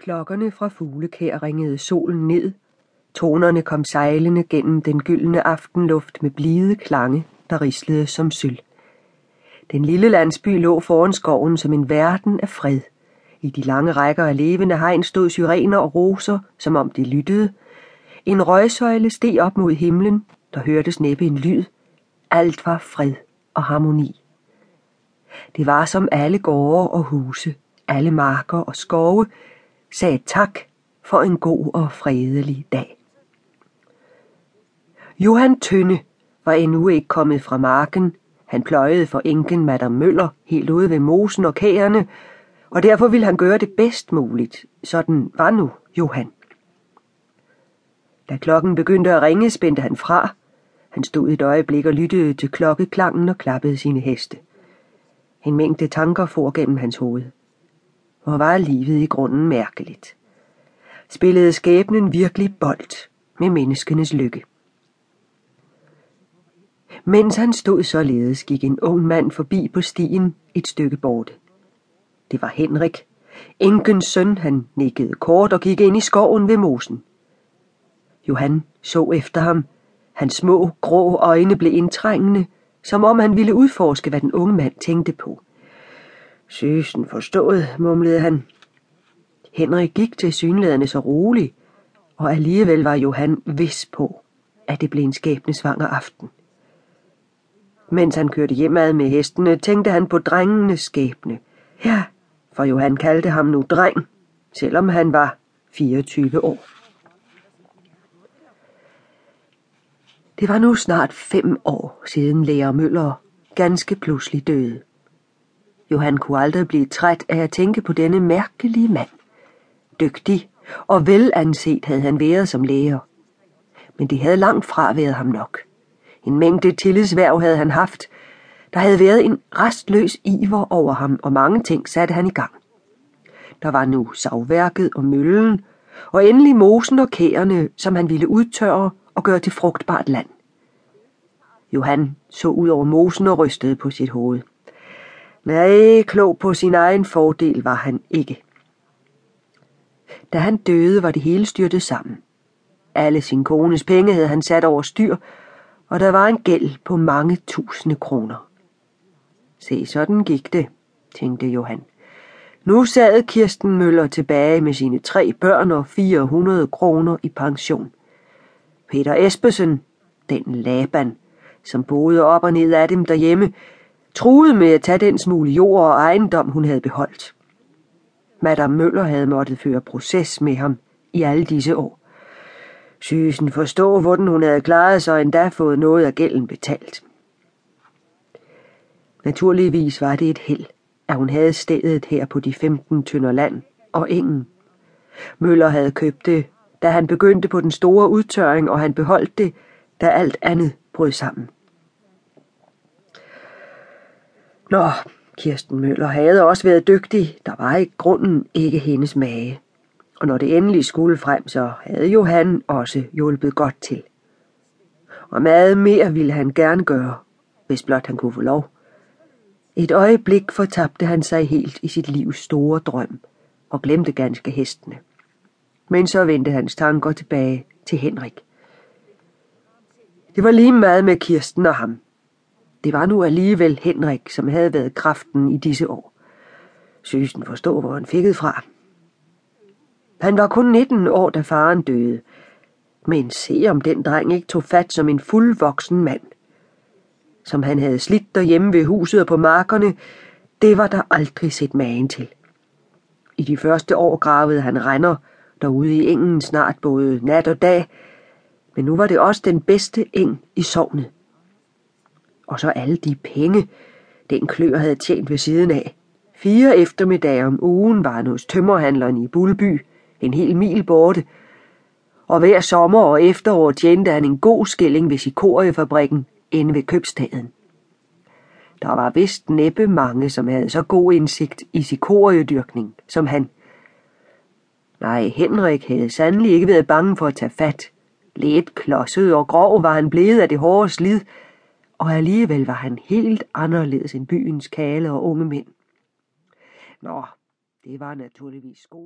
Klokkerne fra fuglekær ringede solen ned. Tonerne kom sejlende gennem den gyldne aftenluft med blide klange, der rislede som sølv. Den lille landsby lå foran skoven som en verden af fred. I de lange rækker af levende hegn stod syrener og roser, som om de lyttede. En røgsøjle steg op mod himlen, der hørtes næppe en lyd. Alt var fred og harmoni. Det var som alle gårde og huse, alle marker og skove, sagde tak for en god og fredelig dag. Johan Tønne var endnu ikke kommet fra marken. Han pløjede for enken Madame Møller helt ude ved mosen og kærene, og derfor ville han gøre det bedst muligt. Sådan var nu Johan. Da klokken begyndte at ringe, spændte han fra. Han stod et øjeblik og lyttede til klokkeklangen og klappede sine heste. En mængde tanker for gennem hans hoved. Hvor var livet i grunden mærkeligt. Spillede skæbnen virkelig bold med menneskenes lykke. Mens han stod således, gik en ung mand forbi på stien et stykke borte. Det var Henrik, enkens søn, han nikkede kort og gik ind i skoven ved mosen. Johan så efter ham. Hans små, grå øjne blev indtrængende, som om han ville udforske, hvad den unge mand tænkte på. Søsen forstået, mumlede han. Henrik gik til synlædende så rolig, og alligevel var Johan vis på, at det blev en skæbnesvanger aften. Mens han kørte hjemad med hestene, tænkte han på drengenes skæbne. Ja, for Johan kaldte ham nu dreng, selvom han var 24 år. Det var nu snart fem år siden lærer Møller ganske pludselig døde. Johan kunne aldrig blive træt af at tænke på denne mærkelige mand. Dygtig og velanset havde han været som læger. Men det havde langt fra været ham nok. En mængde tillidsværv havde han haft. Der havde været en restløs iver over ham, og mange ting satte han i gang. Der var nu savværket og møllen, og endelig mosen og kærene, som han ville udtørre og gøre til frugtbart land. Johan så ud over mosen og rystede på sit hoved. Nej, klog på sin egen fordel var han ikke. Da han døde, var det hele styrtet sammen. Alle sin kones penge havde han sat over styr, og der var en gæld på mange tusinde kroner. Se, sådan gik det, tænkte Johan. Nu sad Kirsten Møller tilbage med sine tre børn og 400 kroner i pension. Peter Espesen, den Laban, som boede op og ned af dem derhjemme, truede med at tage den smule jord og ejendom, hun havde beholdt. Madame Møller havde måttet føre proces med ham i alle disse år. Sysen forstå, hvordan hun havde klaret sig og endda fået noget af gælden betalt. Naturligvis var det et held, at hun havde stedet her på de 15 tønder land og ingen. Møller havde købt det, da han begyndte på den store udtørring, og han beholdt det, da alt andet brød sammen. Nå, Kirsten Møller havde også været dygtig. Der var i grunden ikke hendes mage. Og når det endelig skulle frem, så havde jo han også hjulpet godt til. Og meget mere ville han gerne gøre, hvis blot han kunne få lov. Et øjeblik fortabte han sig helt i sit livs store drøm og glemte ganske hestene. Men så vendte hans tanker tilbage til Henrik. Det var lige meget med Kirsten og ham. Det var nu alligevel Henrik, som havde været kraften i disse år. Søsen forstod, hvor han fik det fra. Han var kun 19 år, da faren døde. Men se om den dreng ikke tog fat som en fuldvoksen mand. Som han havde slidt derhjemme ved huset og på markerne, det var der aldrig set magen til. I de første år gravede han render derude i engen snart både nat og dag, men nu var det også den bedste eng i sovnet. Og så alle de penge, den klør havde tjent ved siden af. Fire eftermiddage om ugen var han hos tømmerhandleren i Bulby, en hel mil borte, og hver sommer og efterår tjente han en god skilling ved Sikoriefabrikken inde ved købstaden. Der var vist næppe mange, som havde så god indsigt i sikoriedyrkning som han. Nej, Henrik havde sandelig ikke været bange for at tage fat. Lidt klodset og grov var han blevet af det hårde slid, og alligevel var han helt anderledes end byens kale og unge mænd. Nå, det var naturligvis skole.